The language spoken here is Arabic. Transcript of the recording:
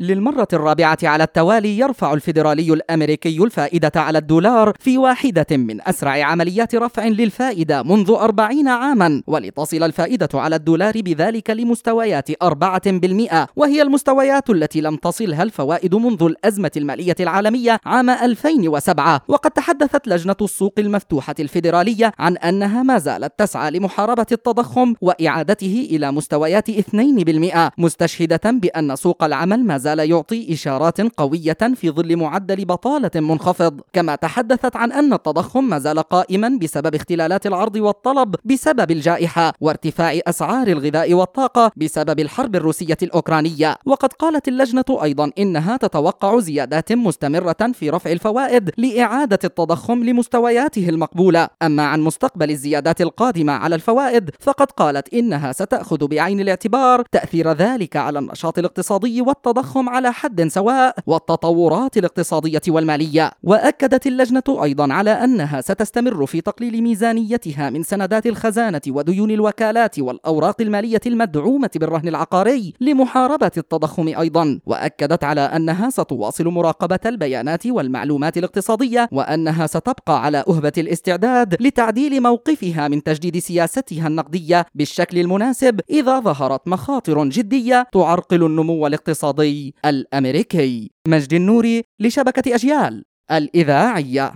للمرة الرابعة على التوالي يرفع الفيدرالي الأمريكي الفائدة على الدولار في واحدة من أسرع عمليات رفع للفائدة منذ أربعين عاما ولتصل الفائدة على الدولار بذلك لمستويات أربعة بالمئة وهي المستويات التي لم تصلها الفوائد منذ الأزمة المالية العالمية عام 2007 وقد تحدثت لجنة السوق المفتوحة الفيدرالية عن أنها ما زالت تسعى لمحاربة التضخم وإعادته إلى مستويات 2% مستشهدة بأن سوق العمل ما زال يعطي إشارات قوية في ظل معدل بطالة منخفض. كما تحدثت عن أن التضخم ما زال قائما بسبب اختلالات العرض والطلب بسبب الجائحة وارتفاع أسعار الغذاء والطاقة بسبب الحرب الروسية الأوكرانية. وقد قالت اللجنة أيضا إنها تتوقع زيادات مستمرة في رفع الفوائد لإعادة التضخم لمستوياته المقبولة. أما عن مستقبل الزيادات القادمة على الفوائد فقد قالت إنها ستأخذ بعين الاعتبار تأثير ذلك على النشاط الاقتصادي والتضخم. التضخم على حد سواء والتطورات الاقتصادية والمالية. وأكدت اللجنة أيضا على أنها ستستمر في تقليل ميزانيتها من سندات الخزانة وديون الوكالات والأوراق المالية المدعومة بالرهن العقاري لمحاربة التضخم أيضا. وأكدت على أنها ستواصل مراقبة البيانات والمعلومات الاقتصادية وأنها ستبقى على أهبة الاستعداد لتعديل موقفها من تجديد سياستها النقدية. بالشكل المناسب إذا ظهرت مخاطر جدية تعرقل النمو الاقتصادي. الأمريكي. مجد النوري لشبكة أجيال. الإذاعية.